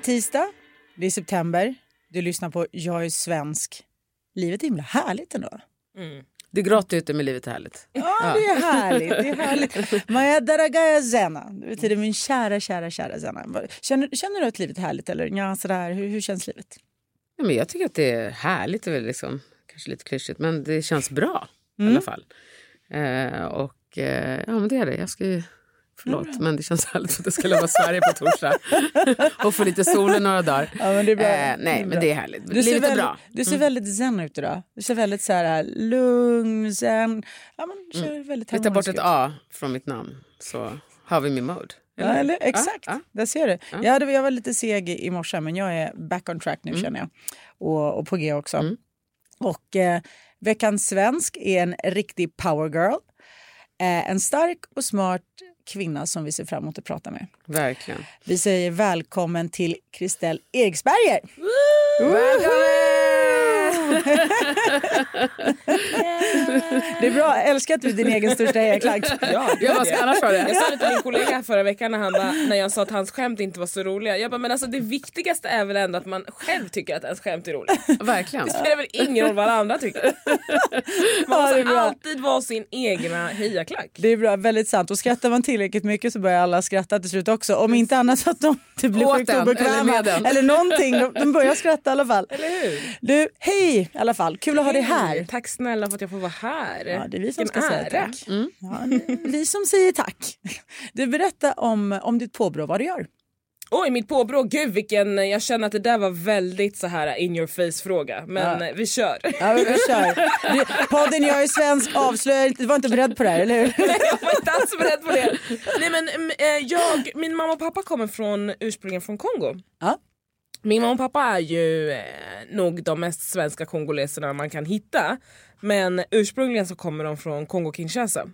Är tisdag, det är september, du lyssnar på Jag är svensk. Livet är himla härligt ändå. Det gråter ute med livet är härligt. Ja, det är härligt. Det är härligt. Maja daragaya zena. Det betyder min kära, kära, kära zena. Känner, känner du att livet är härligt? Eller ja, sådär. Hur, hur känns livet? Ja, men jag tycker att det är härligt. Det är väl liksom, kanske lite klyschigt, men det känns bra i Mm. alla fall. Eh, och eh, ja, men det är det. Jag ska ju, förlåt, men det känns härligt att jag ska lämna Sverige på torsdag och få lite sol i några dagar. Ja, men det är bra. Eh, Det nej, men det är härligt. Du ser, väldigt, bra. du ser väldigt zen ut idag. Du ser väldigt så här lugn, zen. Ja, men du ser väldigt Vi tar bort ett. A från mitt namn så har vi min mode. Ja, eller, exakt, Ja, där ser du. Jag, hade, jag var lite seg i morse men jag är back on track nu känner jag. Och, och på G också. Och eh, veckans svensk är en riktig power girl. Eh, en stark och smart kvinna som vi ser fram emot att prata med. Verkligen. Vi säger välkommen till Kristel Eriksberger. Det är bra, jag älskar att du är din egen största hejaklack. Ja, Jag jag sa det till min kollega förra veckan när, han bara, när jag sa att hans skämt inte var så roliga. Jag bara, men alltså det viktigaste är väl ändå att man själv tycker att ens skämt är roligt. Verkligen. Det spelar väl ingen roll vad alla andra tycker. Man Ja, måste bra. alltid vara sin egna hejaklack. Det är bra, väldigt sant. Och skrattar man tillräckligt mycket så börjar alla skratta till slut också. Om inte annat så att de inte blir obekväma. eller. Eller någonting. De, de börjar skratta i alla fall. Eller hur? Du, hej i alla fall. Kul att ha dig här. Tack snälla för att jag får vara här. Ja, det är vi som ska Vilken säga ära. tack. Ja, det är vi som säger tack. Du, berätta om, om ditt påbrå, vad du gör. Oj mitt påbrå, gud vilken, jag känner att det där var väldigt så här in your face fråga. Men eh, vi kör. Ja, vi kör. Du, podden Jag är svensk avslöjar du var inte beredd på det här, eller hur? Nej, jag var inte alls beredd på det. Nej, men, mm, eh, jag, min mamma och pappa kommer från, ursprungligen från Kongo. Ja. Min mamma och pappa är ju eh, nog de mest svenska kongoleserna man kan hitta. Men ursprungligen så kommer de från Kongo-Kinshasa.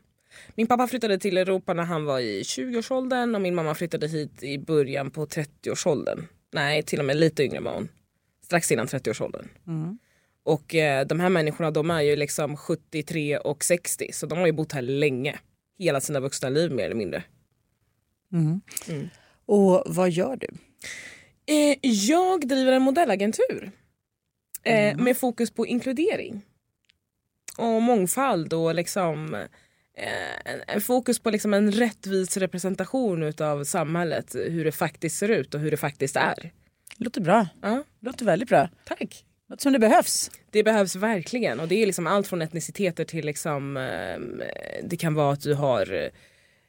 Min pappa flyttade till Europa när han var i 20-årsåldern och min mamma flyttade hit i början på 30-årsåldern. Nej, till och med lite yngre var hon. Strax innan 30-årsåldern. Och eh, de här människorna de är ju liksom 73 och 60 så de har ju bott här länge. Hela sina vuxna liv mer eller mindre. Och vad gör du? Eh, jag driver en modellagentur eh, med fokus på inkludering och mångfald och liksom eh, fokus på liksom en rättvis representation utav samhället, hur det faktiskt ser ut och hur det faktiskt är. Låter bra. Ja, Låter väldigt bra. tack. Låter som det behövs. Det behövs verkligen och det är liksom allt från etniciteter till liksom, eh, det kan vara att du har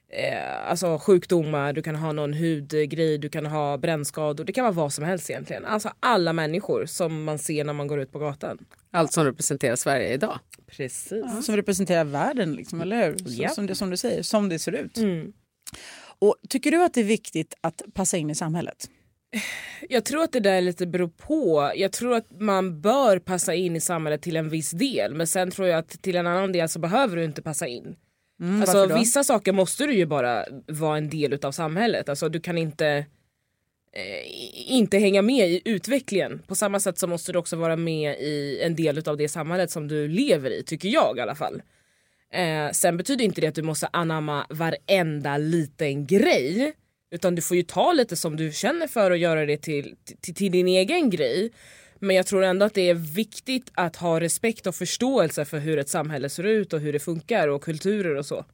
eh, alltså sjukdomar, du kan ha någon hudgrej, du kan ha brännskador, det kan vara vad som helst egentligen. Alltså alla människor som man ser när man går ut på gatan. Allt som representerar Sverige idag. Precis. Som representerar världen, liksom, eller hur? Så, Japp. som, det, som du säger, som det ser ut. Mm. Och Tycker du att det är viktigt att passa in i samhället? Jag tror att det där lite beror på. Jag tror att man bör passa in i samhället till en viss del men sen tror jag att till en annan del så behöver du inte passa in. Alltså varför då? vissa saker måste du ju bara vara en del utav samhället. Alltså du kan inte eh, inte hänga med i utvecklingen. På samma sätt så måste du också vara med i en del utav det samhället som du lever i, tycker jag i alla fall. Eh, sen betyder inte det att du måste anamma varenda liten grej. Utan du får ju ta lite som du känner för och göra det till, till, till din egen grej. Men jag tror ändå att det är viktigt att ha respekt och förståelse för hur ett samhälle ser ut och hur det funkar och kulturer och så.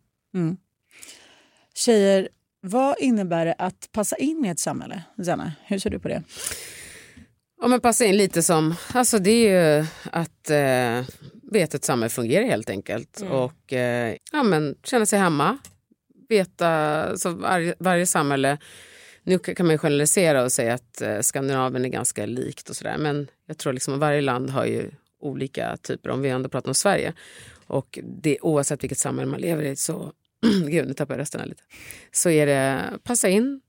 Tjejer, vad innebär det att passa in i ett samhälle? Zanna, hur ser du på det? Ja, men passa in lite som, alltså det är ju att eh, veta ett samhälle fungerar helt enkelt. Och eh, ja, men känna sig hemma. Veta, alltså varje, varje samhälle, nu kan man generalisera och säga att eh, Skandinavien är ganska likt och sådär. Men jag tror liksom att varje land har ju olika typer, om vi ändå pratar om Sverige. Och det, oavsett vilket samhälle man lever i så, gud nu tappade jag rösten här lite, så är det passa in,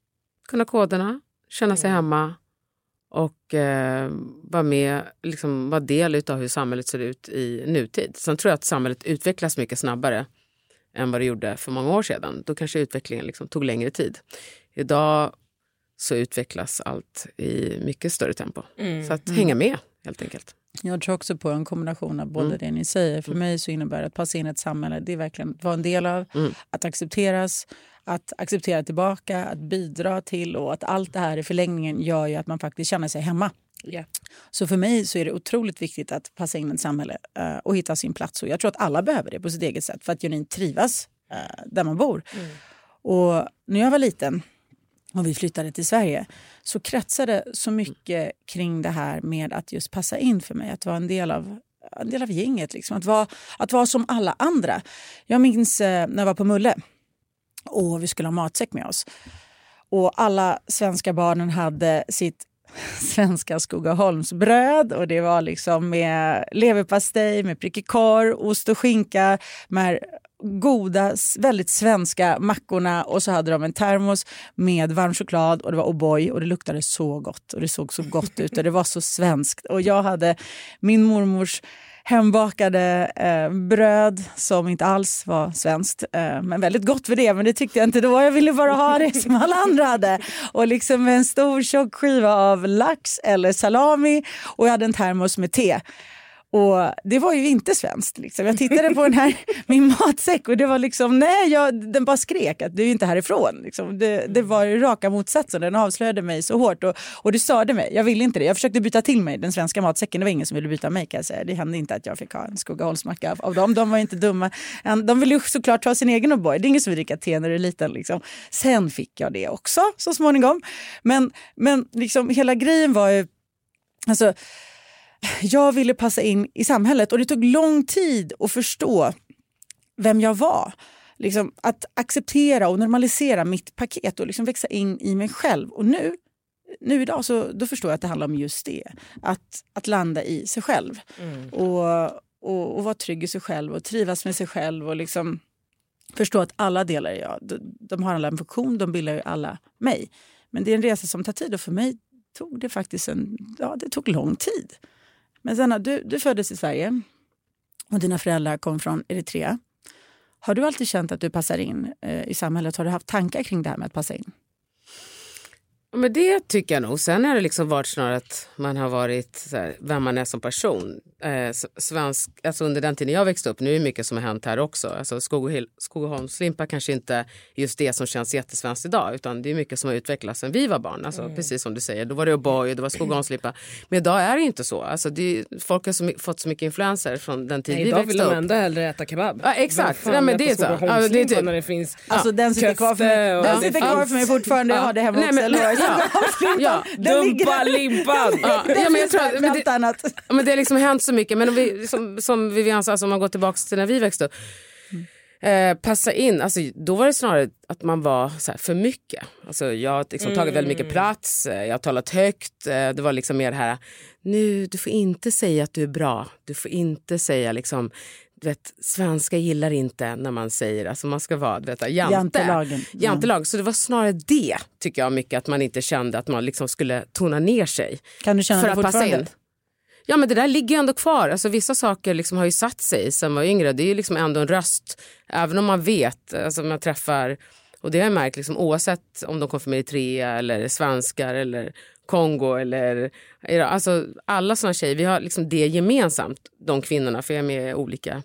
kunna koderna, känna sig hemma och eh, vara med, liksom, vara del av hur samhället ser ut i nutid. Sen tror jag att samhället utvecklas mycket snabbare än vad det gjorde för många år sedan. Då kanske utvecklingen liksom tog längre tid. Idag så utvecklas allt i mycket större tempo. Så att hänga med helt enkelt. Jag tror också på en kombination av både det ni säger. För mig så innebär det att passa in i ett samhälle, det är verkligen att vara en del av, att accepteras, att acceptera tillbaka, att bidra till och att allt det här i förlängningen gör ju att man faktiskt känner sig hemma. Ja. Så för mig så är det otroligt viktigt att passa in i ett samhälle eh, och hitta sin plats. Och jag tror att alla behöver det på sitt eget sätt för att genuint trivas eh, där man bor. Och när jag var liten och vi flyttade till Sverige så kretsade så mycket kring det här med att just passa in för mig. Att vara en del av, en del av gänget. Liksom. Att, vara, att vara som alla andra. Jag minns eh, när jag var på Mulle och vi skulle ha matsäck med oss. Och alla svenska barnen hade sitt svenska Skogaholmsbröd och det var liksom med leverpastej, med prickig korv, ost och skinka, med goda, väldigt svenska mackorna och så hade de en termos med varm choklad och det var O'boy och det luktade så gott och det såg så gott ut och det var så svenskt. Och jag hade min mormors hembakade eh, bröd som inte alls var svenskt. Eh, men väldigt gott för det, men det tyckte jag inte då. Jag ville bara ha det som alla andra hade. Och liksom en stor tjock skiva av lax eller salami och jag hade en termos med te. Och det var ju inte svenskt. Liksom. Jag tittade på den här, min matsäck och det var liksom, nej, jag, den bara skrek att du är inte härifrån. Liksom. Det, det var ju raka motsatsen, den avslöjade mig så hårt och, och det störde mig. Jag ville inte det. Jag försökte byta till mig den svenska matsäcken, det var ingen som ville byta mig kan jag säga. Det hände inte att jag fick ha en Skogaholmsmacka av- av dem. De var inte dumma. De ville ju såklart ta sin egen O'boy. Det är ingen som vill dricka te när du är liten. Liksom. Sen fick jag det också så småningom. Men, men liksom, hela grejen var ju, alltså jag ville passa in i samhället och det tog lång tid att förstå vem jag var. Liksom, att acceptera och normalisera mitt paket och liksom växa in i mig själv. Och nu, nu idag så då förstår jag att det handlar om just det. Att, att landa i sig själv. Och, och, och vara trygg i sig själv och trivas med sig själv. och liksom förstå att alla delar är jag. De, de har alla en funktion, de bildar ju alla mig. Men det är en resa som tar tid och för mig tog det faktiskt en, ja, det tog lång tid. Men Sanna, du, du föddes i Sverige och dina föräldrar kom från Eritrea. Har du alltid känt att du passar in eh, i samhället? Har du haft tankar kring det här med att passa in? Ja, men det tycker jag nog. Sen har det liksom varit snarare att man har varit så här, vem man är som person. Eh, svensk, alltså under den tiden jag växte upp, nu är det mycket som har hänt här också. Alltså Skogaholmslimpa kanske inte just det som känns jättesvenskt idag utan det är mycket som har utvecklats sen vi var barn. Alltså, Precis som du säger, då var det O'boy och det var Skogaholmslimpa. Men idag är det inte så. Alltså, det är, folk har så, fått så mycket influenser från den tid Nej, vi idag vill växte de upp. ändå hellre äta kebab. Ja, exakt. Ja, men det är så. Ja, det är typ- när det finns Alltså den sitter kvar för mig, den sitter kvar för mig fortfarande. Jag har det hemma Nej, också. Ja. Dumpa limpan! Ja, ja, men jag tror att, men det, annat. Men det har liksom hänt så mycket. Men om vi, som, som Vivian sa, alltså, om man går tillbaka till när vi växte upp. Eh, passa in, alltså, då var det snarare att man var så här, för mycket. Alltså, jag har liksom tagit väldigt mycket plats, eh, jag har talat högt. Eh, det var liksom mer det här, nu, du får inte säga att du är bra. Du får inte säga liksom, vet, svenska gillar inte när man säger, alltså man ska vara vet, jante. Jantelagen. Jantelag. Så det var snarare det, tycker jag mycket, att man inte kände att man liksom skulle tona ner sig. Kan du känna för det att passa in. Ja men det där ligger ju ändå kvar. Alltså, vissa saker liksom har ju satt sig sen man var yngre. Det är ju liksom ändå en röst. Även om man vet, alltså man träffar, och det har jag märkt liksom, oavsett om de kommer från Eritrea eller svenskar eller Kongo eller alltså alla sådana tjejer. Vi har liksom det gemensamt, de kvinnorna, för jag är med i olika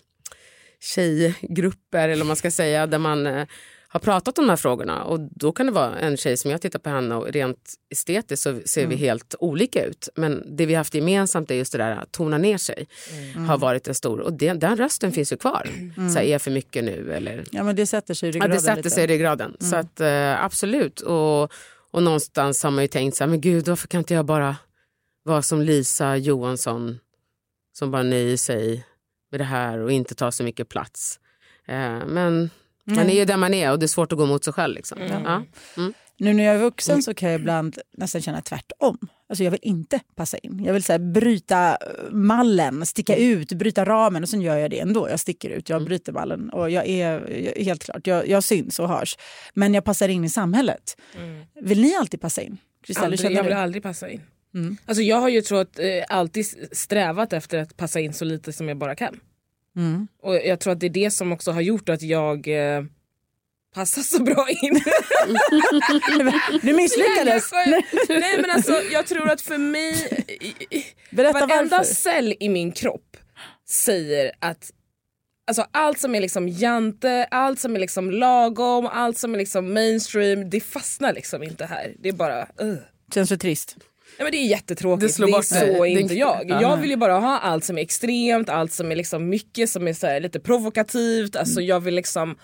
tjejgrupper eller man ska säga där man eh, har pratat om de här frågorna och då kan det vara en tjej som jag tittar på henne och rent estetiskt så ser vi helt olika ut. Men det vi haft gemensamt är just det där att tona ner sig har varit en stor och det, den rösten finns ju kvar. Så här, är jag för mycket nu eller Ja, men det sätter sig i Ja, ryggraden det sätter sig i ryggraden. Så att, eh, absolut. Och, och någonstans har man ju tänkt så här, men gud varför kan inte jag bara vara som Lisa Johansson som bara nöjer sig med det här och inte tar så mycket plats. Eh, men man är ju där man är och det är svårt att gå mot sig själv. Liksom. Ja. Mm. Nu när jag är vuxen så kan jag ibland nästan känna tvärtom. Alltså jag vill inte passa in. Jag vill så här, bryta eh, mallen, sticka ut, bryta ramen och sen gör jag det ändå. Jag sticker ut, jag bryter mallen och jag är jag, helt klart, jag, jag syns och hörs. Men jag passar in i samhället. Vill ni alltid passa in? Aldrig, jag vill du? aldrig passa in. Alltså jag har ju trott, eh, alltid strävat efter att passa in så lite som jag bara kan. Och jag tror att det är det som också har gjort att jag eh, passar så bra in. Du misslyckades. Nej, jag. Nej men alltså jag tror att för mig, Berätta varenda varför. cell i min kropp säger att Alltså allt som är liksom jante, allt som är liksom lagom, allt som är liksom mainstream, det fastnar liksom inte här. Det är bara... Uh. Känns så trist. Men det är jättetråkigt, Det det, är så det. inte Det- jag. Ja. Jag vill ju bara ha allt som är extremt, allt som är liksom mycket som är här lite provokativt. Alltså jag vill liksom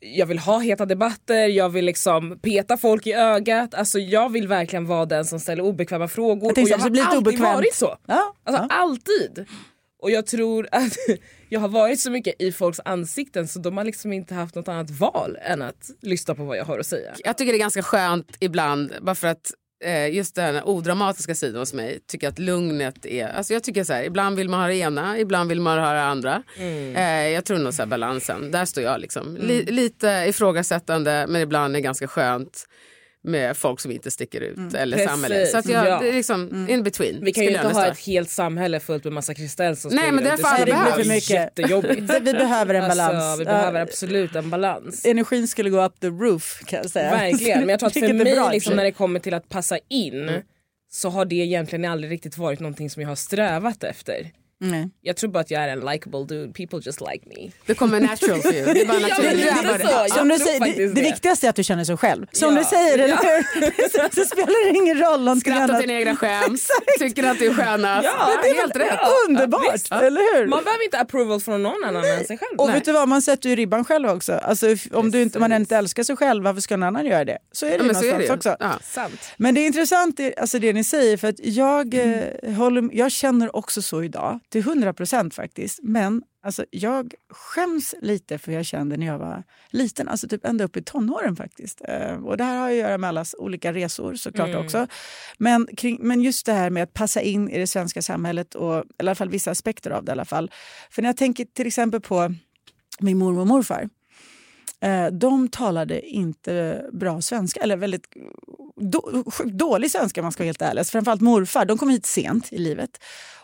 jag vill ha heta debatter, jag vill liksom peta folk i ögat. Alltså jag vill verkligen vara den som ställer obekväma frågor. Jag och jag har alltid obekvämt. varit så. Ja, Alltså ja. alltid. Och jag tror att jag har varit så mycket i folks ansikten så de har liksom inte haft något annat val än att lyssna på vad jag har att säga. Jag tycker det är ganska skönt ibland, bara för att just den odramatiska sidan hos mig tycker att lugnet är, alltså jag tycker så här, ibland vill man ha det ena, ibland vill man ha det andra. Eh, jag tror nog så balansen, där står jag liksom. Li, lite ifrågasättande men ibland är det ganska skönt med folk som inte sticker ut eller Precis, samhället. Så att jag, ja. det är liksom in between. Vi kan ju inte ha ett helt samhälle fullt med massa Kristell som Nej, men det är skulle det behövs. för mycket. Jättejobbigt. Vi behöver en balans. Alltså, vi behöver absolut en balans. Energin skulle gå up the roof kan jag säga. Verkligen, men jag tror att för mig bra för liksom, sig. när det kommer till att passa in Mm. så har det egentligen aldrig riktigt varit någonting som jag har strävat efter. Nej. Jag tror bara att jag är en likable dude, people just like me. Det kommer natural för you. Det är bara Ja, naturligt. Som du säger, viktigaste är att du känner så själv. Som Ja. du säger, eller hur? så, så spelar det ingen roll någonting Skratta åt dina egna skämt, tycker att du är skönast. Ja, det är helt rätt. Underbart, visst. eller hur? Man behöver inte approval från någon annan än sig själv. Och vet du vad, man sätter ju ribban själv också. Alltså, om du inte, man inte älskar sig själv, varför ska någon annan göra det? Så är det Ja, ju någonstans också. Ja. Sant. Men det är intressant det, alltså det ni säger för att jag, eh, håller, jag känner också så idag, till 100 procent faktiskt. Men alltså, jag skäms lite för hur jag kände när jag var liten, alltså typ ända upp i tonåren faktiskt. Eh, och det här har ju att göra med allas olika resor såklart också. Men, kring, men just det här med att passa in i det svenska samhället, och, eller i alla fall vissa aspekter av det i alla fall. För när jag tänker till exempel på min mormor och morfar. Eh, de talade inte bra svenska, eller väldigt då, dålig svenska om man ska vara helt ärlig. Framförallt morfar, de kom hit sent i livet.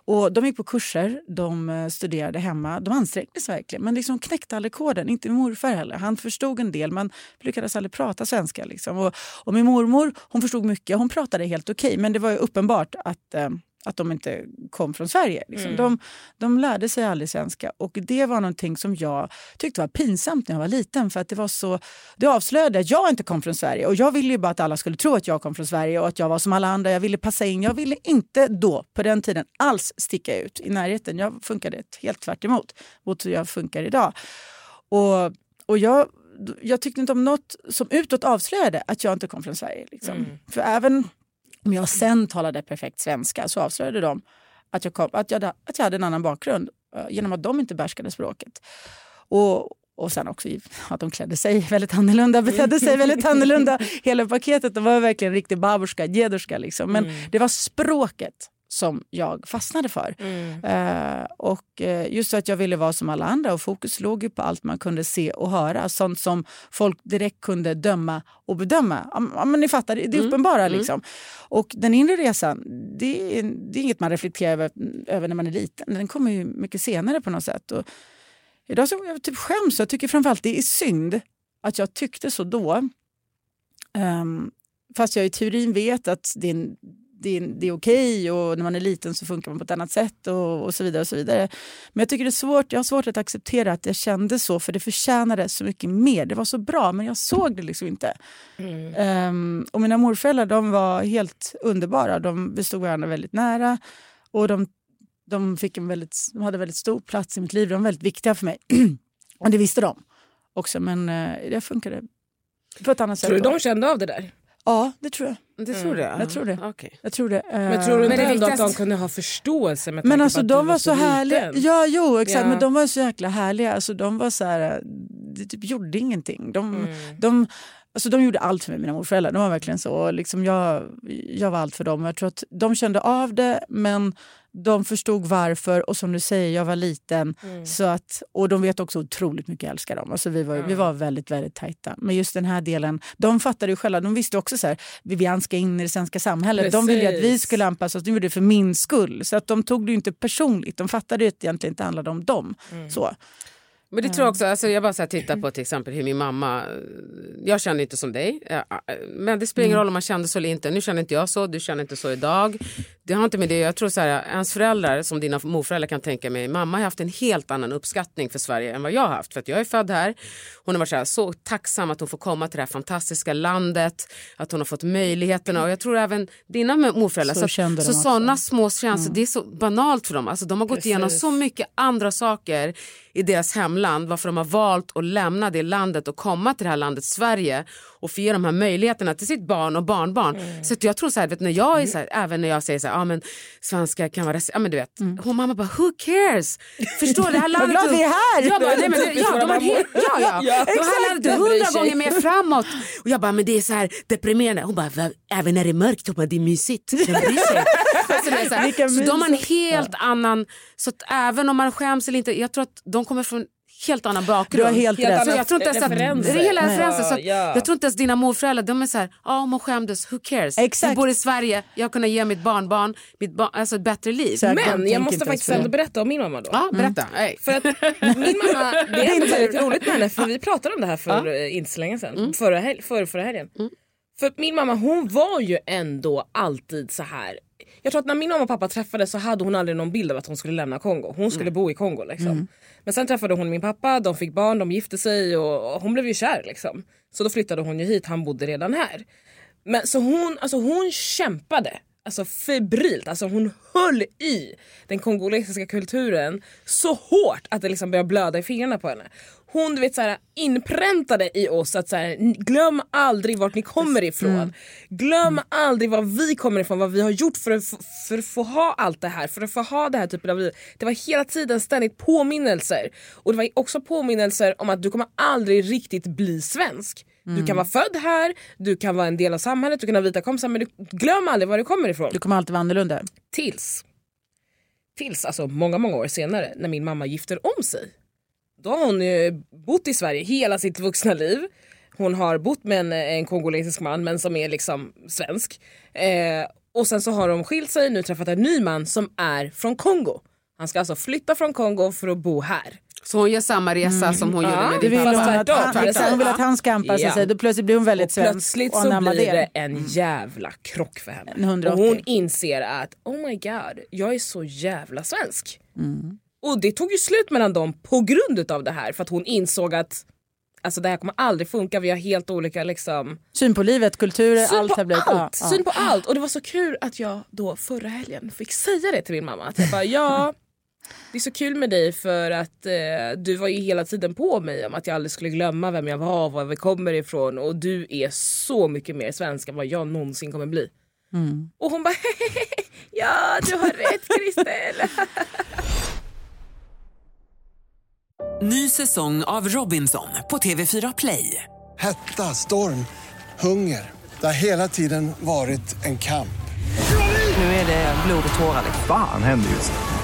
Och de gick på kurser, de eh, studerade hemma. De ansträngde sig verkligen, men liksom knäckte aldrig koden. Inte min morfar heller. Han förstod en del, men lyckades aldrig prata svenska. Liksom. Och, och min mormor hon förstod mycket. Hon pratade helt okej, men det var ju uppenbart att eh, att de inte kom från Sverige. Liksom. De, de lärde sig aldrig svenska och det var någonting som jag tyckte var pinsamt när jag var liten för att det var så, det avslöjade att jag inte kom från Sverige och jag ville ju bara att alla skulle tro att jag kom från Sverige och att jag var som alla andra. Jag ville passa in. Jag ville inte då, på den tiden, alls sticka ut i närheten. Jag funkade helt tvärt emot mot hur jag funkar idag. Och, och jag, jag tyckte inte om något som utåt avslöjade att jag inte kom från Sverige. Liksom. För även om jag sen talade perfekt svenska så avslöjade de att jag, kom, att jag, hade- att jag hade en annan bakgrund eh, genom att de inte behärskade språket. Och, och sen också att de klädde sig väldigt annorlunda, betedde sig väldigt annorlunda. Hela paketet, de var verkligen en riktig babushka, djedushka liksom. Men det var språket som jag fastnade för. Eh, och eh, just så att jag ville vara som alla andra och fokus låg ju på allt man kunde se och höra. Sånt som folk direkt kunde döma och bedöma. Ja, men ni fattar, det är uppenbara liksom. Och den inre resan, det är, det är inget man reflekterar över, över när man är liten. Den kommer ju mycket senare på något sätt. Och idag så jag typ skäms jag tycker framförallt det är synd att jag tyckte så då. Ehm, fast jag i teorin vet att det är, en- det är, det är okej och när man är liten så funkar man på ett annat sätt och, och så vidare. och så vidare. Men jag tycker det är svårt, jag har svårt att acceptera att jag kände så för det förtjänade så mycket mer. Det var så bra men jag såg det liksom inte. Ehm, och mina morföräldrar de var helt underbara. De, vi stod varandra väldigt nära och de, de, fick en väldigt, de hade väldigt stor plats i mitt liv. De var väldigt viktiga för mig. och det visste de också men eh, det funkade på ett annat sätt. Tror du de kände av det där? Ja, det tror jag. Det tror du? Jag tror det. Okej. Jag tror det. Men tror du Eh, inte det ändå att de kunde ha förståelse med men alltså på att de du var så härliga. liten? Ja, jo exakt. Ja. Men de var så jäkla härliga. Alltså, de var så här, det typ gjorde ingenting. De, Mm. de, Alltså de gjorde allt för mig, mina morföräldrar. De var verkligen så. Och Liksom jag, jag var allt för dem. Jag tror att de kände av det, men de förstod varför. Och som du säger, jag var liten. Så att, och de vet också otroligt mycket jag älskar dem. Alltså vi, var, vi var väldigt, väldigt tajta. Men just den här delen, de fattade ju själva. De visste också så här, Vivian ska in i det svenska samhället. De ville att vi Precis. skulle anpassa oss. De gjorde det för min skull. Så att de tog det inte personligt. De fattade att det egentligen inte handlade om dem. Så. Men det tror jag också, alltså jag bara så här tittar på till exempel hur min mamma, jag känner inte som dig, eh, men det spelar ingen roll om man kände så eller inte. Nu känner inte jag så, du känner inte så idag. Det har inte med det, jag tror så här, ens föräldrar som dina morföräldrar kan tänka mig, mamma har haft en helt annan uppskattning för Sverige än vad jag har haft. För att jag är född här, hon har varit så, här, så tacksam att hon får komma till det här fantastiska landet, att hon har fått möjligheterna och jag tror även dina morföräldrar. Så Så, kände så, sådana små känslor, det är så banalt för dem. Alltså, de har gått igenom så mycket andra saker i deras hemland, varför de har valt att lämna det landet och komma till det här landet Sverige och få ge de här möjligheterna till sitt barn och barnbarn. Mm. Så att jag tror så här, vet, när jag är så här, även när jag säger så här, ah, men svenskar kan vara ja men du vet, hon mamma bara who cares? Förstår du, det här landet... glad vi är här! Jag bara, nej, men, det- ja, de har ja, ja. Ja, är De bryr hundra sig. gånger mer framåt. Och jag bara, men det är så här deprimerande. Hon bara, "Va? även när det är mörkt, hon bara, det är mysigt. De bryr sig. alltså, det är så, här, Vilka så de har en helt annan, så att även om man skäms eller inte, jag tror att de kommer från helt annan bakgrund. Du har helt Helt rätt. Så jag tror inte ens att, referenser. hela. Så Ja. Jag tror inte ens dina morföräldrar, de är så här, ja om hon skämdes, who cares? Exakt. Jag bor i Sverige, jag kan ge mitt barnbarn mitt barn, alltså ett bättre liv. Så- Men jag måste faktiskt ändå berätta om min mamma då. Ja, berätta. Nej. För att min mamma, det är ändå väldigt roligt med henne för vi pratade om det här för eh, inte så länge sedan, förra, hel- för, förra helgen. För min mamma hon var ju ändå alltid så här. Jag tror att när min mamma och pappa träffades så hade hon aldrig någon bild av att hon skulle lämna Kongo. Hon skulle bo i Kongo liksom. Men sen träffade hon min pappa, de fick barn, de gifte sig och och hon blev ju kär liksom. Så då flyttade hon ju hit, han bodde redan här. Men så hon, alltså hon kämpade alltså febrilt, alltså hon höll i den kongolesiska kulturen så hårt att det liksom började blöda i fingrarna på henne. Hon du vet, så här, inpräntade i oss att så här, "N- glöm aldrig vart ni kommer ifrån. Glöm aldrig var vi kommer ifrån, vad vi har gjort för att, för att få ha allt det här, för att få ha det här typen av liv. Det var hela tiden ständigt påminnelser. Och det var också påminnelser om att du kommer aldrig riktigt bli svensk. Du kan vara född här, du kan vara en del av samhället, du kan ha vita kompisar men du, glöm aldrig var du kommer ifrån. Du kommer alltid vara annorlunda. Tills, tills alltså många, många år senare när min mamma gifter om sig. Då har hon ju bott i Sverige hela sitt vuxna liv. Hon har bott med en, en kongolesisk man men som är liksom svensk. Eh, och sen så har de skilt sig, nu träffat en ny man som är från Kongo. Han ska alltså flytta från Kongo för att bo här. Så hon gör samma resa som hon Ja, gjorde med Det din vill Fast hon, pappa. att han, hon vill att han ska anpassa Ja. sig. Då plötsligt blir hon väldigt Och svensk plötsligt så blir det en jävla krock för henne. En 180. Och hon inser att oh my god, jag är så jävla svensk. Mm. Och det tog ju slut mellan dem på grund av det här för att hon insåg att alltså, det här kommer aldrig funka, vi har helt olika liksom, Syn på livet, kulturer, syn allt på har blivit... allt. ja, Syn på allt. Och det var så kul att jag då förra helgen fick säga det till min mamma. Att jag bara, ja, det är så kul med dig för att eh, du var ju hela tiden på mig om att jag aldrig skulle glömma vem jag var och var vi kommer ifrån och du är så mycket mer svensk än vad jag någonsin kommer bli. Mm. Och hon bara ja du har rätt Kristel. Ny säsong av Robinson på TV4 Play. Hetta, storm, hunger. Det har hela tiden varit en kamp. Nu är det blod och tårar. liksom. Fan händer just nu.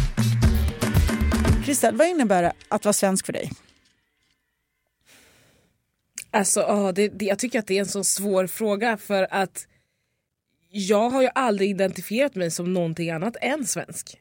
Kristel, vad innebär det att vara svensk för dig? Alltså ja, det, det, jag tycker att det är en så svår fråga för att jag har ju aldrig identifierat mig som någonting annat än svensk.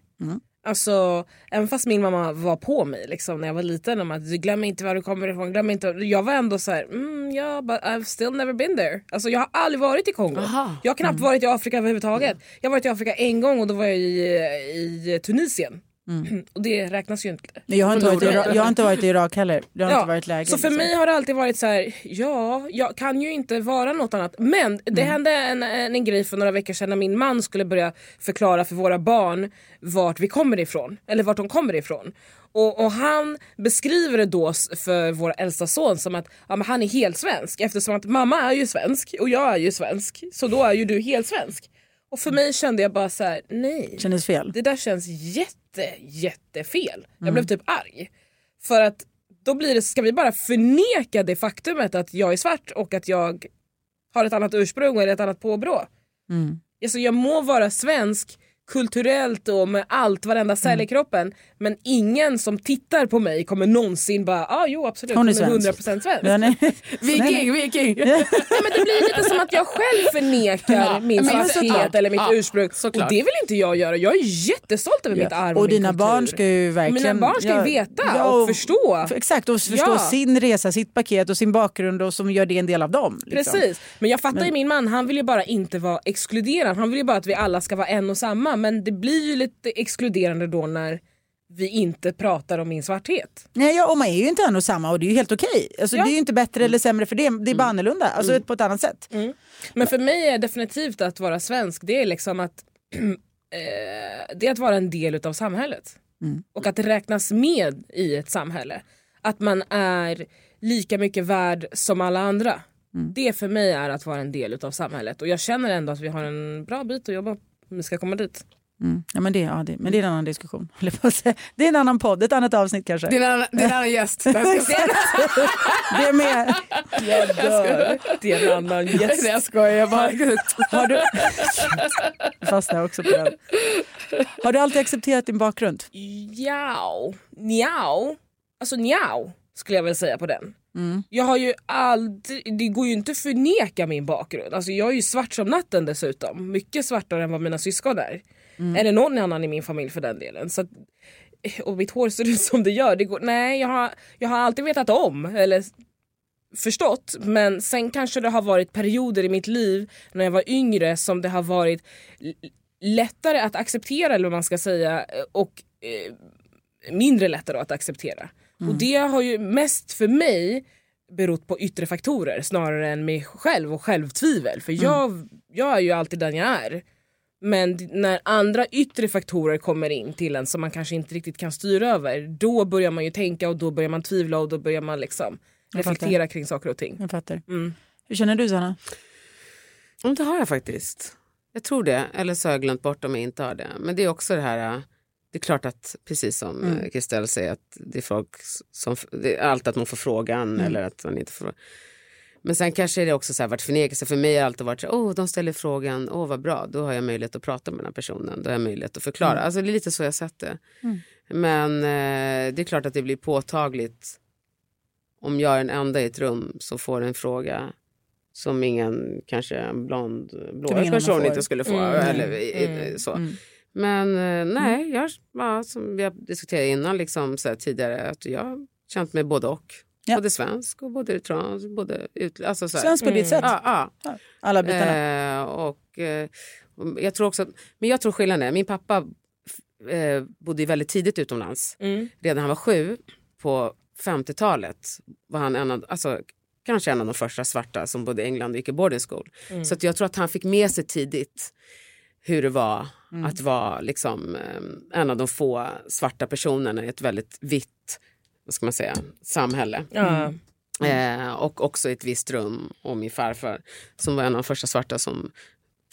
Alltså, även fast min mamma var på mig liksom, när jag var liten om att glöm inte var du kommer ifrån. Glöm inte. Jag var ändå så här, mm, ja, but I've still never been there. Alltså, jag har aldrig varit i Kongo. Aha. Jag har knappt varit i Afrika överhuvudtaget. Jag har varit i Afrika en gång och då var jag i, i Tunisien. Och det räknas ju inte. Jag har, inte varit i. Irak- jag har inte varit i Irak heller. Det har Ja, inte varit läge. Så för liksom. mig har det alltid varit så här, ja, jag kan ju inte vara något annat. Men det Mm. hände en, en, en grej för några veckor sedan när min man skulle börja förklara för våra barn vart vi kommer ifrån. Eller vart de kommer ifrån. Och, och han beskriver det då för vår äldsta son som att ja, men han är helt svensk eftersom att mamma är ju svensk och jag är ju svensk. Så då är ju du helt svensk. Och för mig kände jag bara så här: nej. Kändes fel. Det där känns jätte, jättefel. Jag Mm. blev typ arg. För att då blir det, ska vi bara förneka det faktumet att jag är svart och att jag har ett annat ursprung eller ett annat påbrå. Mm. Alltså jag må vara svensk kulturellt och med allt, varenda cell Mm. i kroppen. Men ingen som tittar på mig kommer någonsin bara, ah, jo absolut, Hon är hon är svensk. 100% svensk. Ja, nej. Viking, viking! Nej, men det blir lite som att jag själv förnekar Ja, min såklart. eller mitt Ja, ursprung. såklart. Och det vill inte jag göra. Jag är jättestolt över mitt arv och, Och dina kultur. barn ska ju verkligen... Mina barn ska ju veta och förstå. f- Exakt, och förstå Ja. sin resa, sitt paket och sin bakgrund och som gör det en del av dem. liksom. Precis. Men jag fattar Men- ju min man, han vill ju bara inte vara exkluderad. Han vill ju bara att vi alla ska vara en och samma. Men det blir ju lite exkluderande då när vi inte pratar om min svarthet. Nej, ja, och man är ju inte en och samma och det är ju helt okej. Alltså, Ja. Det är ju inte bättre eller sämre för det, det är bara annorlunda, alltså på ett annat sätt. Men för mig är definitivt att vara svensk, det är liksom att eh, det är att vara en del utav samhället. Och att räknas med i ett samhälle. Att man är lika mycket värd som alla andra. Det för mig är att vara en del utav samhället. Och jag känner ändå att vi har en bra bit att jobba om vi ska komma dit. Mm. Ja, men, det, ja, det, men det är en annan diskussion. Det är en annan podd, ett annat avsnitt kanske. Det är en annan, det är en annan gäst. det är med. Jag dör. Det är en annan gäst. Jag skojar, jag bara... Har du... Jag fastnar också på den. Har du alltid accepterat din bakgrund? Njau. Njau. Alltså njau skulle jag väl säga på den. Jag har ju aldrig, det går ju inte att förneka min bakgrund. Alltså jag är ju svart som natten dessutom. Mycket svartare än vad mina syskon är. Eller någon annan i min familj för den delen. Så att, och mitt hår ser ut som det gör. Det går, nej, jag har, jag har alltid vetat om. Eller förstått. Men sen kanske det har varit perioder i mitt liv när jag var yngre som det har varit lättare att acceptera eller vad man ska säga och eh, mindre lättare att acceptera. Och det har ju mest för mig berott på yttre faktorer snarare än mig själv och självtvivel. För jag, jag är ju alltid den jag är. Men när andra yttre faktorer kommer in till en som man kanske inte riktigt kan styra över då börjar man ju tänka och då börjar man tvivla och då börjar man liksom reflektera kring saker och ting. Jag fattar. Mm. Hur känner du Sanna? Ja, det har jag faktiskt. Jag tror det. Eller så har jag glömt bort om jag inte har det. Men det är också det här... Det är klart att, precis som Mm. mm. Kristel säger, att det är folk som... Det är alltid att man får frågan Mm. eller att man inte får... Men sen kanske det också så här varit förnekelse. För mig har det alltid varit så åh de ställer frågan, åh vad bra, då har jag möjlighet att prata med den här personen. Då har jag möjlighet att förklara. Mm. Alltså det är lite så jag sett det. Mm. Men eh, det är klart att det blir påtagligt om jag är den enda i ett rum som får en fråga som ingen kanske blond blå ingen annan person inte skulle få. Mm. Eller, Mm. så. Mm. Men eh, nej, jag, ja, som vi har diskuterat innan liksom, så tidigare, att jag har känt mig både och. Ja. Både svensk och både eritreansk. Både ut, alltså, så här. Svensk på ditt sätt? Ja, ja. Alla bitarna? Eh, och, eh, jag tror också, men jag tror skillnaden är, min pappa eh, bodde väldigt tidigt utomlands. Mm. Redan när han var sju på 50-talet var han en av, alltså, kanske en av de första svarta som bodde i England och gick i boarding school. Mm. Så jag tror att han fick med sig tidigt hur det var Mm. att vara liksom, eh, en av de få svarta personerna i ett väldigt vitt vad ska man säga, samhälle. Ja. Eh, och också i ett visst rum. Och min farfar som var en av de första svarta som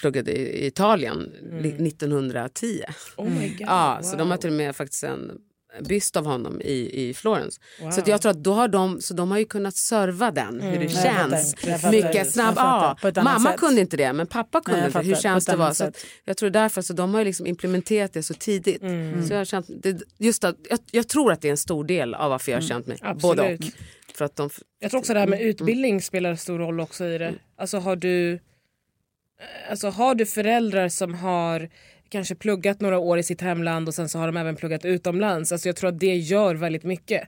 pluggade i Italien li- 1910. Oh Ja, så de har wow. till och med faktiskt en byst av honom i, i Florens. Wow. Så jag tror att då har de, så de har ju kunnat serva den, hur det Jag känns. fattar, jag fattar. Mycket snabbt. fattar. Ja, mamma sätt. kunde inte det, men pappa kunde Nej, jag inte. Hur fattar. känns det annat Så jag tror därför så de har ju liksom implementerat det så tidigt. Så jag, har känt, det, just att, jag, jag tror att det är en stor del av varför jag har känt mig både och. För att de, Jag tror också det här Mm. med utbildning spelar stor roll också i det. Alltså har du, alltså har du föräldrar som har kanske pluggat några år i sitt hemland och sen så har de även pluggat utomlands. Alltså jag tror att det gör väldigt mycket.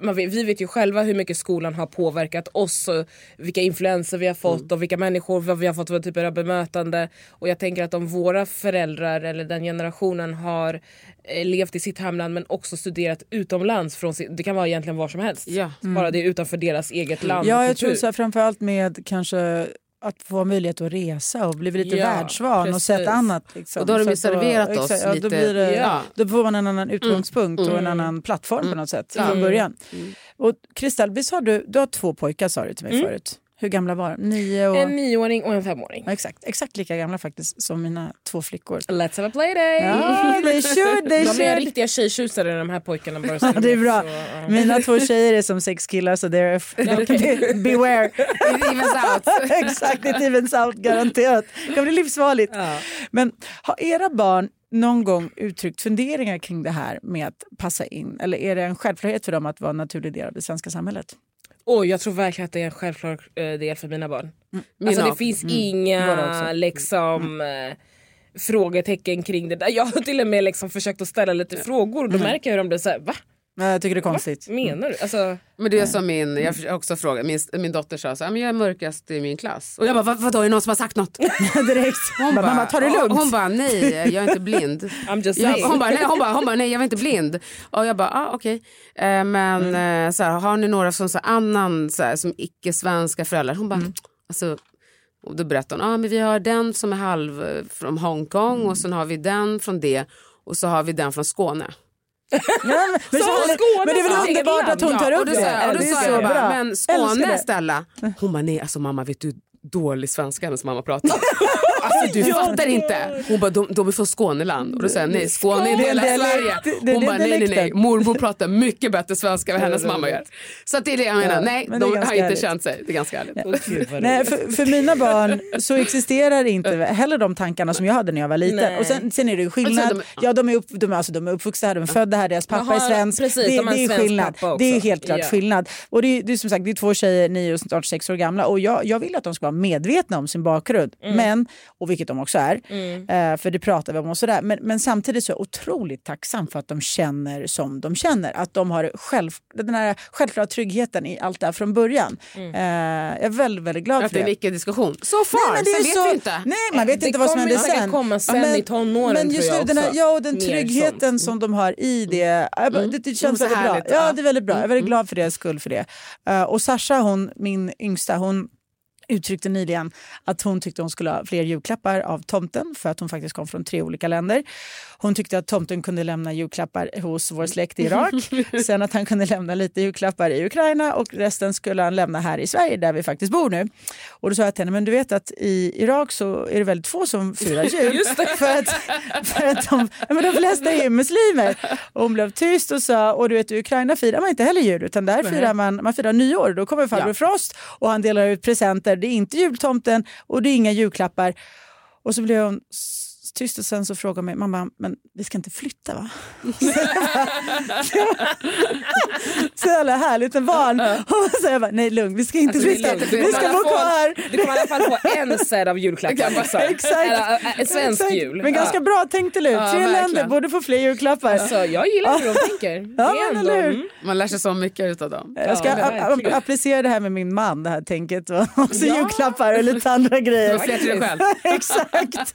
Man vet, vi vet ju själva hur mycket skolan har påverkat oss och vilka influenser vi har fått Mm. och vilka människor vad vi har fått för typer av bemötande. Och jag tänker att om våra föräldrar eller den generationen har eh, levt i sitt hemland men också studerat utomlands, från det kan vara egentligen var som helst. Ja. Bara det är utanför deras eget land Ja, jag tror så här, framförallt med kanske att få möjlighet att resa och bli lite Ja, världsvan och precis. sett annat. Liksom. Och då har de ju serverat oss exakt, ja, Då, lite- blir det, Ja. då får man en annan utgångspunkt och en annan plattform på något sätt från början. Och Kristal, visst har du, du har två pojkar sa du till mig förut. Hur gamla var de? Nio och... En nioåring och en femåring. Ja, exakt, exakt lika gamla faktiskt som mina två flickor. Let's have a play day! Ja, they should, they De är should. riktiga tjejtjusare de här pojkarna. Bara Ja, det är bra. så, ja. Mina två tjejer är som sex killar så they're, okej. beware. It evens out. Exakt, it evens out garanterat. Det kan bli livsfarligt. Men har era barn någon gång uttryckt funderingar kring det här med att passa in? Eller är det en självklarhet för dem att vara en naturlig del av det svenska samhället? Oj, jag tror verkligen att det är en självklar eh, del för mina barn. Mina Alltså det finns Våra inga också. liksom eh, frågetecken kring det där. Jag har till och med liksom försökt att ställa lite frågor och då märker jag hur de blir såhär, va? Ja, Jag tycker det är konstigt. Menar du? Alltså, Men det är som min, jag också frågat, min, min dotter sa så här, men jag är mörkast i min klass. Och jag bara, vad, vadå är det någon som har sagt något? Direkt. Hon bara, mamma ta det lugnt. Hon bara, nej jag är inte blind. I'm just Jag, saying. hon, bara, nej, hon, bara, hon bara, nej jag var inte blind. Och jag bara, ah, okej. Eh, men Mm. eh, så här, har ni några som så här, annan, så här, som icke-svenska föräldrar? Hon bara, Mm. alltså, och då berättade hon, ah, men vi har den som är halv eh, från Hongkong Mm. och sen har vi den från det och så har vi den från Skåne. Ja, men, men, så, men, Skåne men det är väl underbart att hon Ja, tar upp det. jag, och då sa jag bara, men Skåne. Stella. Hon bara, nej alltså mamma vet du dålig svenska hennes mamma pratar. Alltså du fattar inte. Hon bara, de, de är från Skåneland. Och då säger jag, nej Skåne är en del av Sverige. Hon bara, nej nej nej, mormor pratar mycket bättre svenska än hennes mamma gör. Så det är det jag menar, nej de har inte känt sig. Det är ganska härligt. Nej, för, för mina barn så existerar inte heller de tankarna som jag hade när jag var liten. Och sen, sen är det ju skillnad. Ja, de, är upp, de, är, alltså, de är uppvuxna här, de är födda här, deras pappa är svensk. precis, det, de det är skillnad. Det är helt klart skillnad. Och det är, det är som sagt det är två tjejer, nio och snart sex år gamla. Och jag, jag vill att de ska vara medvetna om sin bakgrund. Mm. Men, och vilket de också är, eh, för det pratar vi om och sådär. Men, men samtidigt så är jag otroligt tacksam för att de känner som de känner. Att de har själv, den här självklara tryggheten i allt det här från början. Mm. Eh, jag är väldigt, väldigt glad Att för det är det. en icke-diskussion. Så far, Nej, men det sen är vet så, vi inte. Nej, man vet Det inte vad som kommer händer sen. komma sen i tonåren, men just tror jag den här, också. ja, och den Mer tryggheten sånt. som de har i det. ja, Det, det känns så väldigt bra. härligt, Ja, ja. det är väldigt bra. Jag är väldigt glad för deras skull för det. Eh, och Sasha, hon, min yngsta, hon uttryckte nyligen att hon tyckte hon skulle ha fler julklappar av tomten för att hon faktiskt kom från tre olika länder. Hon tyckte att tomten kunde lämna julklappar hos vår släkt i Irak. Sen att han kunde lämna lite julklappar i Ukraina och resten skulle han lämna här i Sverige där vi faktiskt bor nu. Och då sa jag till henne, men du vet att i Irak så är det väldigt få som firar jul. För att, för att de, ja, men de flesta är muslimer. Och hon blev tyst och sa, och du vet i Ukraina firar man inte heller jul utan där firar man, man firar nyår. Då kommer farbror Frost och han delar ut presenter. Det är inte jultomten och det är inga julklappar. Och så blev hon tyst och sen så frågade hon mig, mamma, men vi ska inte flytta va? så jävla härligt med barn. Och så jag bara, nej lugn, vi ska inte Alltså, det är flytta, vi Du ska bo kvar. Du kommer i alla fall få en set av julklappar. Liksom. Exakt. Eller, äh, en svensk Exakt. jul. Men ganska ja. bra tänkt eller hur? Ja, Tre verkligen. länder borde få fler julklappar. Så jag gillar hur de tänker. Ja, men eller hur? mm. Man lär sig så mycket av dem. Jag ska Ja, applicera det här med min man, det här tänket. Och också julklappar och lite andra grejer. Fler till dig själv. Exakt.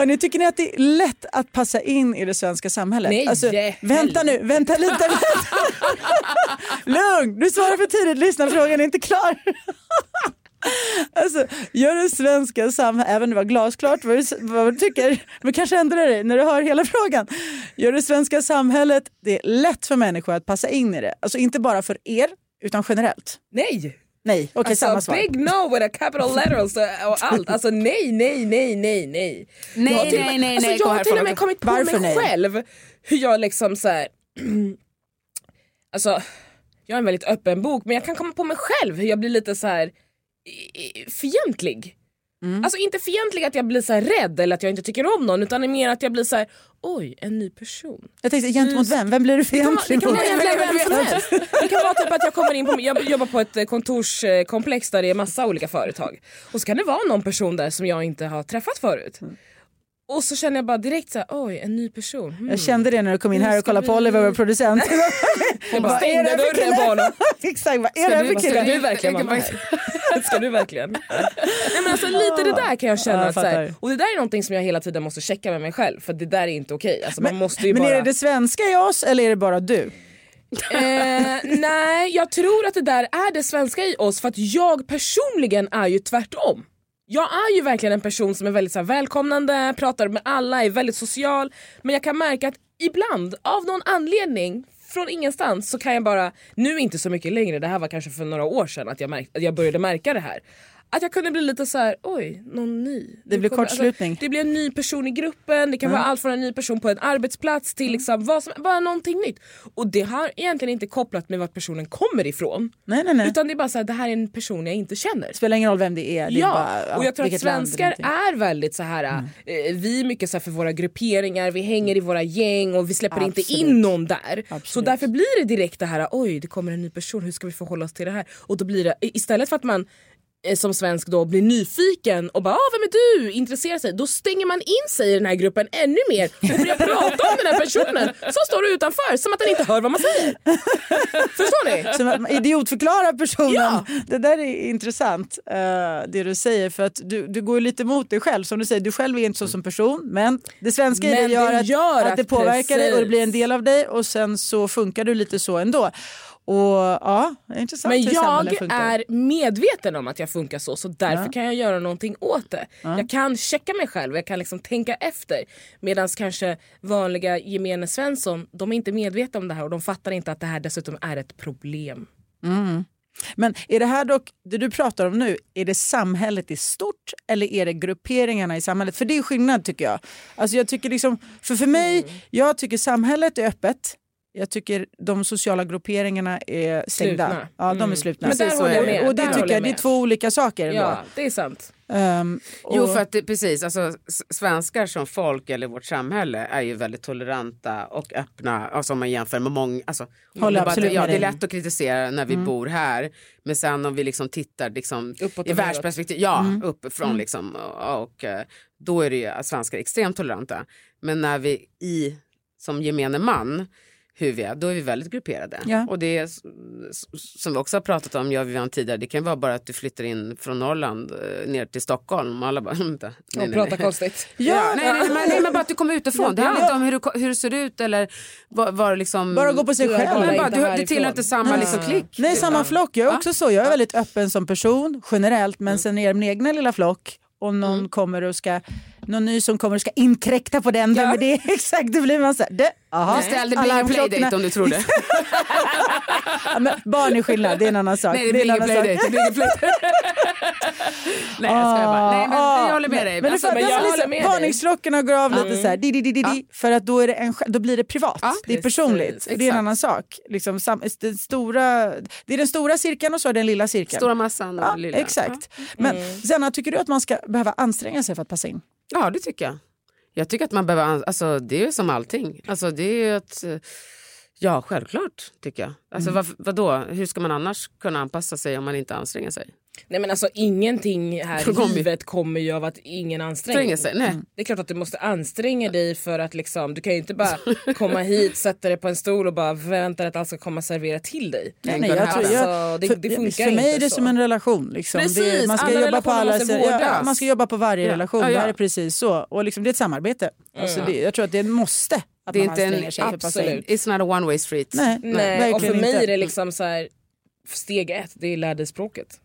Hörrni, tycker ni att det är lätt att passa in i det svenska samhället? Nej, alltså, vänta nu, vänta lite. Vänta. Lugn, du svarar för tidigt, lyssna, frågan är inte klar. Alltså, gör det svenska samhället, även om det var glasklart vad du, vad du tycker, men kanske ändrar dig när du hör hela frågan. Gör det svenska samhället det är lätt för människor att passa in i det? Alltså inte bara för er, utan generellt? Nej! Nej, okej okay, alltså, samma svar. Big no with a capital letter och, och allt. Alltså nej, nej, nej, nej, nej. Nej, jag nej, nej, alltså, nej. Jag har till och med kommit på Varför mig nej? själv hur jag liksom så här, Alltså, jag är en väldigt öppen bok men jag kan komma på mig själv hur jag blir lite så här fientlig. Mm. Alltså inte fientlig att jag blir så rädd eller att jag inte tycker om någon utan mer att jag blir så här: oj en ny person. Jag tänkte gentemot vem? Vem blir du kan, vara, det, fientlig kan vara mot? vem som helst. det kan vara typ att jag kommer in på, jag jobbar på ett eh, kontorskomplex där det är massa olika företag. Och så kan det vara någon person där som jag inte har träffat förut. Och så känner jag bara direkt så här, oj en ny person. Hmm. Jag kände det när du kom in här och kollade på vi- Oliver, vår producent. Jag bara Vad är det stängde dörren kille? på honom. Exakt, vad är Ska det du, för ska du kille? verkligen vara med? Ska du verkligen? Nej, men alltså, lite det där kan jag känna. Ja, jag att här, och det där är någonting som jag hela tiden måste checka med mig själv för det där är inte okej. Alltså, man måste ju Men bara... är det det svenska i oss eller är det bara du? Eh, nej, jag tror att det där är det svenska i oss för att jag personligen är ju tvärtom. Jag är ju verkligen en person som är väldigt så här, välkomnande, pratar med alla, är väldigt social. Men jag kan märka att ibland, av någon anledning, från ingenstans så kan jag bara, nu inte så mycket längre, det här var kanske för några år sedan att jag, märkt, att jag började märka det här. Att jag kunde bli lite så här: oj, någon ny. Det blir kommer- kortslutning. Alltså, det blir en ny person i gruppen, det kan vara allt från en ny person på en arbetsplats till liksom vad som, bara någonting nytt. Och det har egentligen inte kopplat med vart personen kommer ifrån. Nej, nej, nej. Utan det är bara så här, det här är en person jag inte känner. Det spelar ingen roll vem det är. Det är ja, bara, och jag tror att svenskar är väldigt så här. eh, vi är mycket så här för våra grupperingar, vi hänger i våra gäng och vi släpper inte Absolut. in någon där. Så Absolut. därför blir det direkt det här, oj det kommer en ny person, hur ska vi förhålla oss till det här? Och då blir det, istället för att man som svensk då blir nyfiken och bara ah, “vem är du?” intresserar sig, då stänger man in sig i den här gruppen ännu mer och börjar prata om den här personen som står utanför som att den inte hör vad man säger. Förstår ni? Som att man idiotförklarar personen. Ja. Det där är intressant eh, det du säger för att du, du går lite emot dig själv. Som du säger, du själv är inte så som person men det svenska Men dig gör, det att, gör att det att- påverkar dig och det precis. blir en del av dig och sen så funkar du lite så ändå. Och ja, intressant Men jag är medveten om att jag funkar så så därför Ja. kan jag göra någonting åt det. Jag kan checka mig själv, jag kan liksom tänka efter. Medan kanske vanliga gemene Svensson, de är inte medvetna om det här och de fattar inte att det här dessutom är ett problem. Mm. Men är det här dock, det du pratar om nu, är det samhället i stort eller är det grupperingarna i samhället? För det är skillnad tycker jag. Alltså jag tycker liksom, för för mig, Mm. jag tycker samhället är öppet. Jag tycker de sociala grupperingarna är stängda. Slutna. Ja, de är Mm. slutna. Men där Precis håller jag med. Och det Där tycker jag, det är två olika saker. ändå. Ja, det är sant. Jo, och- för att det, precis. Alltså, svenskar som folk eller vårt samhälle är ju väldigt toleranta och öppna. Alltså, om man jämför med många. Alltså, Håller det bara- absolut ja, med det är lätt att kritisera när vi Mm. bor här. Men sen om vi liksom tittar liksom, Uppåt i världsperspektiv, ja, Mm. uppifrån Mm. liksom. Och, och eh, då är det ju att svenskar är extremt toleranta. Men när vi i, som gemene man, hur vi är, då är vi väldigt grupperade. Ja. Och det är, som vi också har pratat om, jag och Vivian tidigare, det kan vara bara att du flyttar in från Norrland eh, ner till Stockholm och alla bara, vänta. nej, nej, Och prata nej. konstigt. Ja, nej, nej, men, nej, men bara att du kommer utifrån. Det handlar Ja. inte om hur du, hur du ser ut eller vad, vad liksom... Bara gå på sig själv. Men bara, du, du tillhör inte samma Nej. liksom, klick. Nej, samma Utan- flock. Jag är Ja. också så. Jag är väldigt öppen som person generellt men sen är det min egna lilla flock och någon Mm. kommer och ska någon ny som kommer och ska inkräkta på den. Vem är det? Exakt, då blir man så här. Det, aha, Du ställde blir ingen alarmklockorna- playdate om du tror det. Ja, men barn är skillnad, det är en annan sak. Nej, det är blir en ingen playdate. Nej, jag skojar bara. Nej, men Ah, jag håller med dig. Men, Alltså, det men men jag håller liksom, med varningsklockorna går av lite Mm. så här, di, di, di, di, di, för att då, är det en, då blir det privat. Ja, det är precis, personligt. Det är en annan sak. Liksom, sam, den stora, det är den stora cirkeln och så är den lilla cirkeln. Stora massan och ja, lilla. Exakt. Men Zenna, tycker du att man ska behöva anstränga sig för att passa in? Ja. det tycker jag. Jag tycker att man behöver, alltså det är som allting. Alltså det är att, eh, Ja, självklart tycker jag. Alltså, Mm. vad, vadå? Hur ska man annars kunna anpassa sig om man inte anstränger sig? Nej men alltså ingenting här i livet kommer ju av att ingen anstränger sig, nej. Mm. Det är klart att du måste anstränga dig för att liksom, du kan ju inte bara komma hit, sätta dig på en stol och bara vänta att allt ska komma servera till dig. Nej, nej, jag tror, jag, Alltså, det, för, det funkar för mig inte är det så. som en relation. Liksom. Precis, det, man, ska alla jobba på alla, måste ja, man ska jobba på varje Ja. relation. Ja, ja. Det här är precis så. Och liksom, det är ett samarbete. Alltså, det, jag tror att det är ett måste att Det är inte en, för absolut. It's not a one way street. Nej, Nej, och för mig inte. är det liksom så här, steg ett, det är lär dig språket.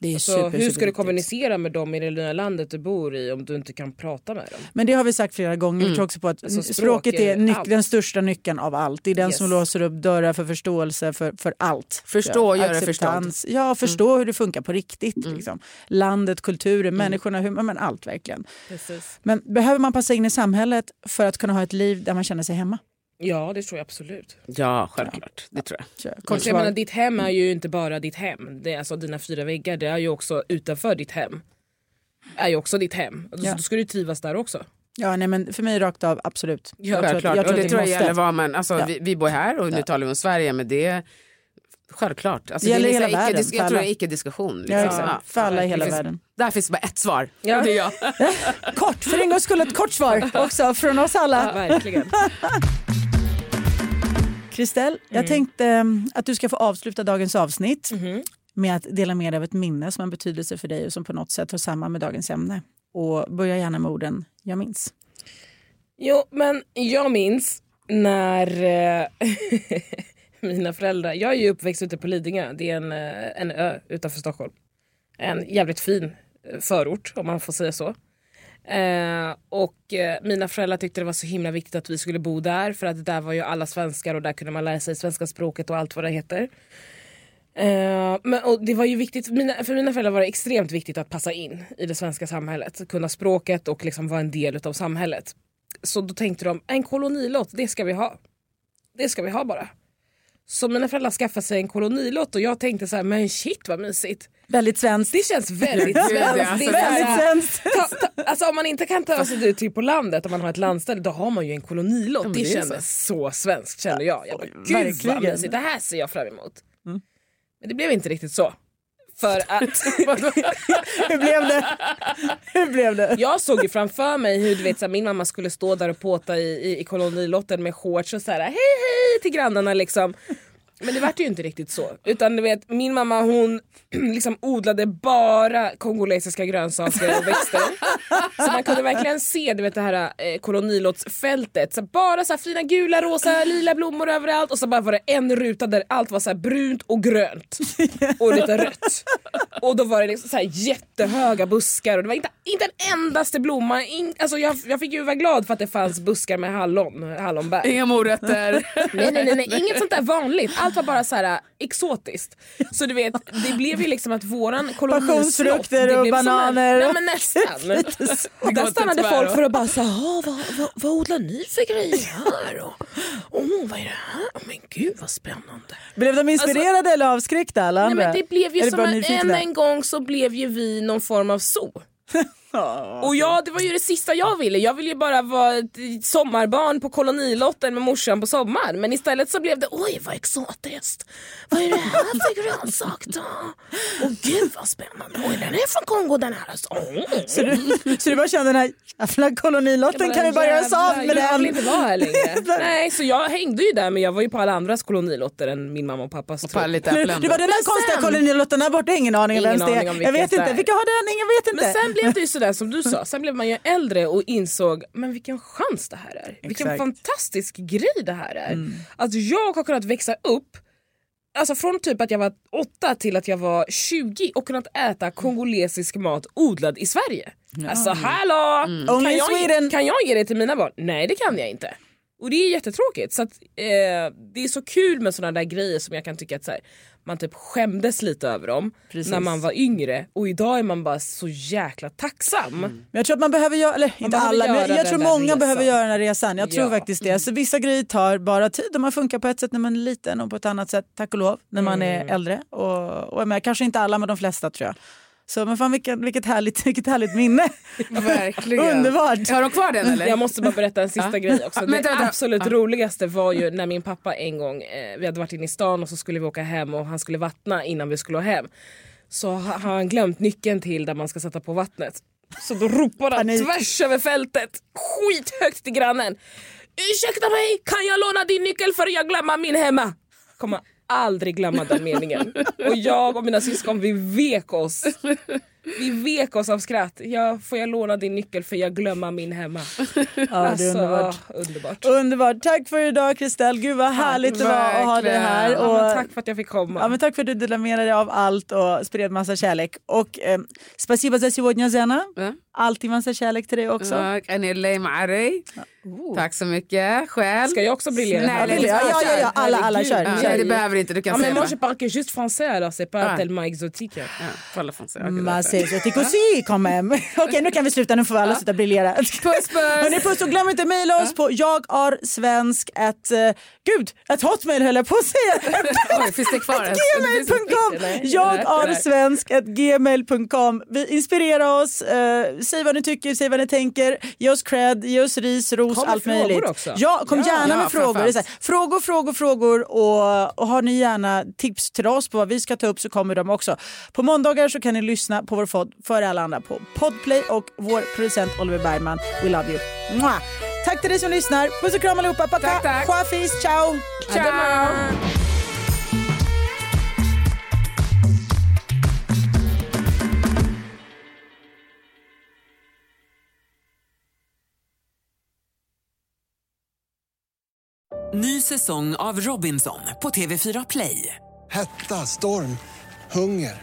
Det är Så super, hur ska du kommunicera med dem i det nya landet du bor i om du inte kan prata med dem? Men det har vi sagt flera gånger. Mm. Vi tror också på att Alltså, språk språket är är nyc- den största nyckeln av allt. Det är den Yes. som låser upp dörrar för förståelse för, för allt. Förstå och göra Mm. Acceptans. Ja, förstå hur det funkar på riktigt. Liksom. Landet, kulturen, människorna, hur, men allt verkligen. Precis. Men behöver man passa in i samhället för att kunna ha ett liv där man känner sig hemma? Ja det tror jag absolut. Ja, självklart. Det tror jag. Alltså, Kort jag menar, ditt hem är ju inte bara ditt hem. Det är alltså dina fyra väggar, det är ju också utanför ditt hem. är ju också ditt hem. Då, Ja. då ska du trivas där också. Ja, nej, men för mig rakt av, absolut. Ja, Jag Självklart. jag tror och det att tror jag måste. gäller var man... Alltså, Ja. vi, vi bor här och nu talar vi om Sverige, men det... Självklart. Alltså, Det gäller är hela världen, icke, för jag tror det är icke-diskussion. Liksom. Ja, exakt. För alla i hela Det finns- världen. Där finns bara ett svar. Ja. Och det är jag. Kort, för en gångs skull ett kort svar också från oss alla. Ja, verkligen. Kristel, jag Mm. tänkte um, att du ska få avsluta dagens avsnitt Mhm. med att dela med dig av ett minne som har betydelse för dig och som på något sätt hör samman med dagens ämne. Och börja gärna med orden jag minns. Jo, men jag minns när eh, mina föräldrar... Jag är ju uppväxt ute på Lidingö. Det är en, eh, en ö utanför Stockholm. En jävligt fin eh, förort, om man får säga så. Eh, och eh, mina föräldrar tyckte det var så himla viktigt att vi skulle bo där för att där var ju alla svenskar och där kunde man lära sig svenska språket och allt vad det heter. Eh, men, och det var ju viktigt, för mina, för mina föräldrar var det extremt viktigt att passa in i det svenska samhället. Kunna språket och liksom vara en del av samhället. Så då tänkte de, en kolonilott, det ska vi ha. Det ska vi ha bara. Så mina föräldrar skaffade sig en kolonilott och jag tänkte så här, men shit vad mysigt. Väldigt svenskt. Det känns väldigt svenskt. alltså, Väldigt svenskt. Ta, ta, alltså om man inte kan ta sig ut typ på landet om man har ett landställe då har man ju en kolonilott. men det, det kändes så. svenskt kände jag. jag bara, Gud verkligen. vad mysigt, det här ser jag fram emot. Men det blev inte riktigt så. För att Hur blev det? Hur blev det? jag såg ju framför mig hur du vet, så här, min mamma skulle stå där och påta i, i, i kolonilotten med shorts och så här, hej hej till grannarna liksom. Men det vart ju inte riktigt så. Utan du vet, min mamma hon liksom odlade bara kongolesiska grönsaker och växter. så man kunde verkligen se du vet, det här eh, kolonilottsfältet. Så bara så fina gula, rosa, lila blommor överallt och så bara var det en ruta där allt var så brunt och grönt. Och lite rött. Och då var det liksom så jättehöga buskar och det var inte, inte en endaste blomma. In, alltså jag, jag fick ju vara glad för att det fanns buskar med hallon, hallonbär. Inga morötter. Nej, nej, nej, nej, inget sånt där vanligt. Allt var bara så här äh, exotiskt. Så du vet, det blev ju liksom att våran kolonislott... Passionsfrukter det och bananer. Nej men nästan. och där stannade folk för att bara säga, vad, vad, vad odlar ni för grejer här? Och, oh, vad är det här? Oh, men gud vad spännande. Blev de inspirerade eller avskräckta alla Nej, andra? men det blev ju Eller som en, än en gång så blev ju vi någon form av zoo. Och ja, det var ju det sista jag ville. Jag ville ju bara vara ett sommarbarn på kolonilotten med morsan på sommaren. Men istället så blev det, oj vad exotiskt. Vad är det här för grönsak då? Åh gud vad spännande. Oj den är från Kongo den här. Alltså. Åh. Så du, så du bara kände den här jävla kolonilotten kan vi bara göra oss av med Jag vill den? inte vara här längre. Nej, så jag hängde ju där men jag var ju på alla andras kolonilotter än min mamma och pappas. Och på lite Du, äpplen. du var den där konstiga kolonilotten där borta, ingen aning om Ingen vems det är. Jag vet det inte, vilka har den? Ingen vet inte. Men sen blev det ju sådär som du sa, sen blev man ju äldre och insåg men vilken chans det här är. Vilken Exakt. fantastisk grej det här är. Att jag har kunnat växa upp Alltså från typ att jag var åtta till att jag var 20 och kunnat äta kongolesisk mat odlad i Sverige. Alltså hallå! Kan, Only jag, kan jag ge det till mina barn? Nej det kan jag inte. Och det är jättetråkigt. Så att, eh, det är så kul med såna där grejer som jag kan tycka att så här, man typ skämdes lite över dem Precis. när man var yngre och idag är man bara så jäkla tacksam. Men jag tror att man behöver göra, eller inte behöver alla, men jag, jag tror många resan. behöver göra den här resan. Jag tror Ja. faktiskt det. Så vissa grejer tar bara tid och man funkar på ett sätt när man är liten och på ett annat sätt, tack och lov, när man Mm. är äldre. Och, och jag menar, kanske inte alla men de flesta tror jag. Så men fan vilket, vilket, härligt, vilket härligt minne. Verkligen. Underbart. Har de kvar den eller? Jag måste bara berätta en sista grej också. Det vänta, vänta. absolut Ja. roligaste var ju när min pappa en gång, eh, vi hade varit inne i stan och så skulle vi åka hem och han skulle vattna innan vi skulle hem. Så ha- har han glömt nyckeln till där man ska sätta på vattnet. Så då ropar han Panik. tvärs över fältet skithögt till grannen. Ursäkta mig, kan jag låna din nyckel för jag glömmer min hemma? Kommer aldrig glömma den meningen. Och jag och mina syskon vi vek oss. Vi vek oss av skratt. Ja, får jag låna din nyckel för jag glömmer min hemma? Ja, det är underbart. ah, underbart. Underbart. Tack för idag Kristel. Gud vad härligt det var att ha dig här. Ja, Och, men tack för att jag fick komma. Ja, men tack för att du delade med dig av allt och spred massa kärlek. Och eh, spasiba za сегодня Zena. Alltid massa kärlek till dig också. Ja, Annie Lay Mari. Tack så mycket. Själv. Ska jag också briljera? Nej, Ja, det- ja, ja, ja, alla- alla Herregud. kör, Ja, kör. Nej, det behöver inte. Du kan Ja, men säga moi det. je parle que juste français alors c'est pas Ah. tellement exotique. Ja, parle français. Okej, C'est så quand même. Okej, nu kan vi sluta. Nu får vi alla sluta briljera. Puss, puss! Hörrni, puss och glöm inte att mejla oss på jag är svensk ett, eh, gud, ett hotmail höll jag på att säga. Oj, finns det kvar? Gmail.com. Nej, Jag nej, är nej. svensk ett gmail.com. Vi inspirerar oss, eh, säg vad ni tycker, säg vad ni tänker, ge oss cred, ge oss ris, ros, Kom allt möjligt. också. Ja, kom Ja. gärna Ja, med frågor. Frågor, frågor, frågor och, och har ni gärna tips till oss på vad vi ska ta upp så kommer de också. På måndagar så kan ni lyssna på vår podd före alla andra på Podplay och vår producent Oliver Bergman. We love you. Mwah. Tack till dig som lyssnar. Puss och kram allihopa. Paka. Tack, tack. Chafis, ciao. Ciao. Ny säsong av Robinson på TV4 Play. Hetta, storm, hunger.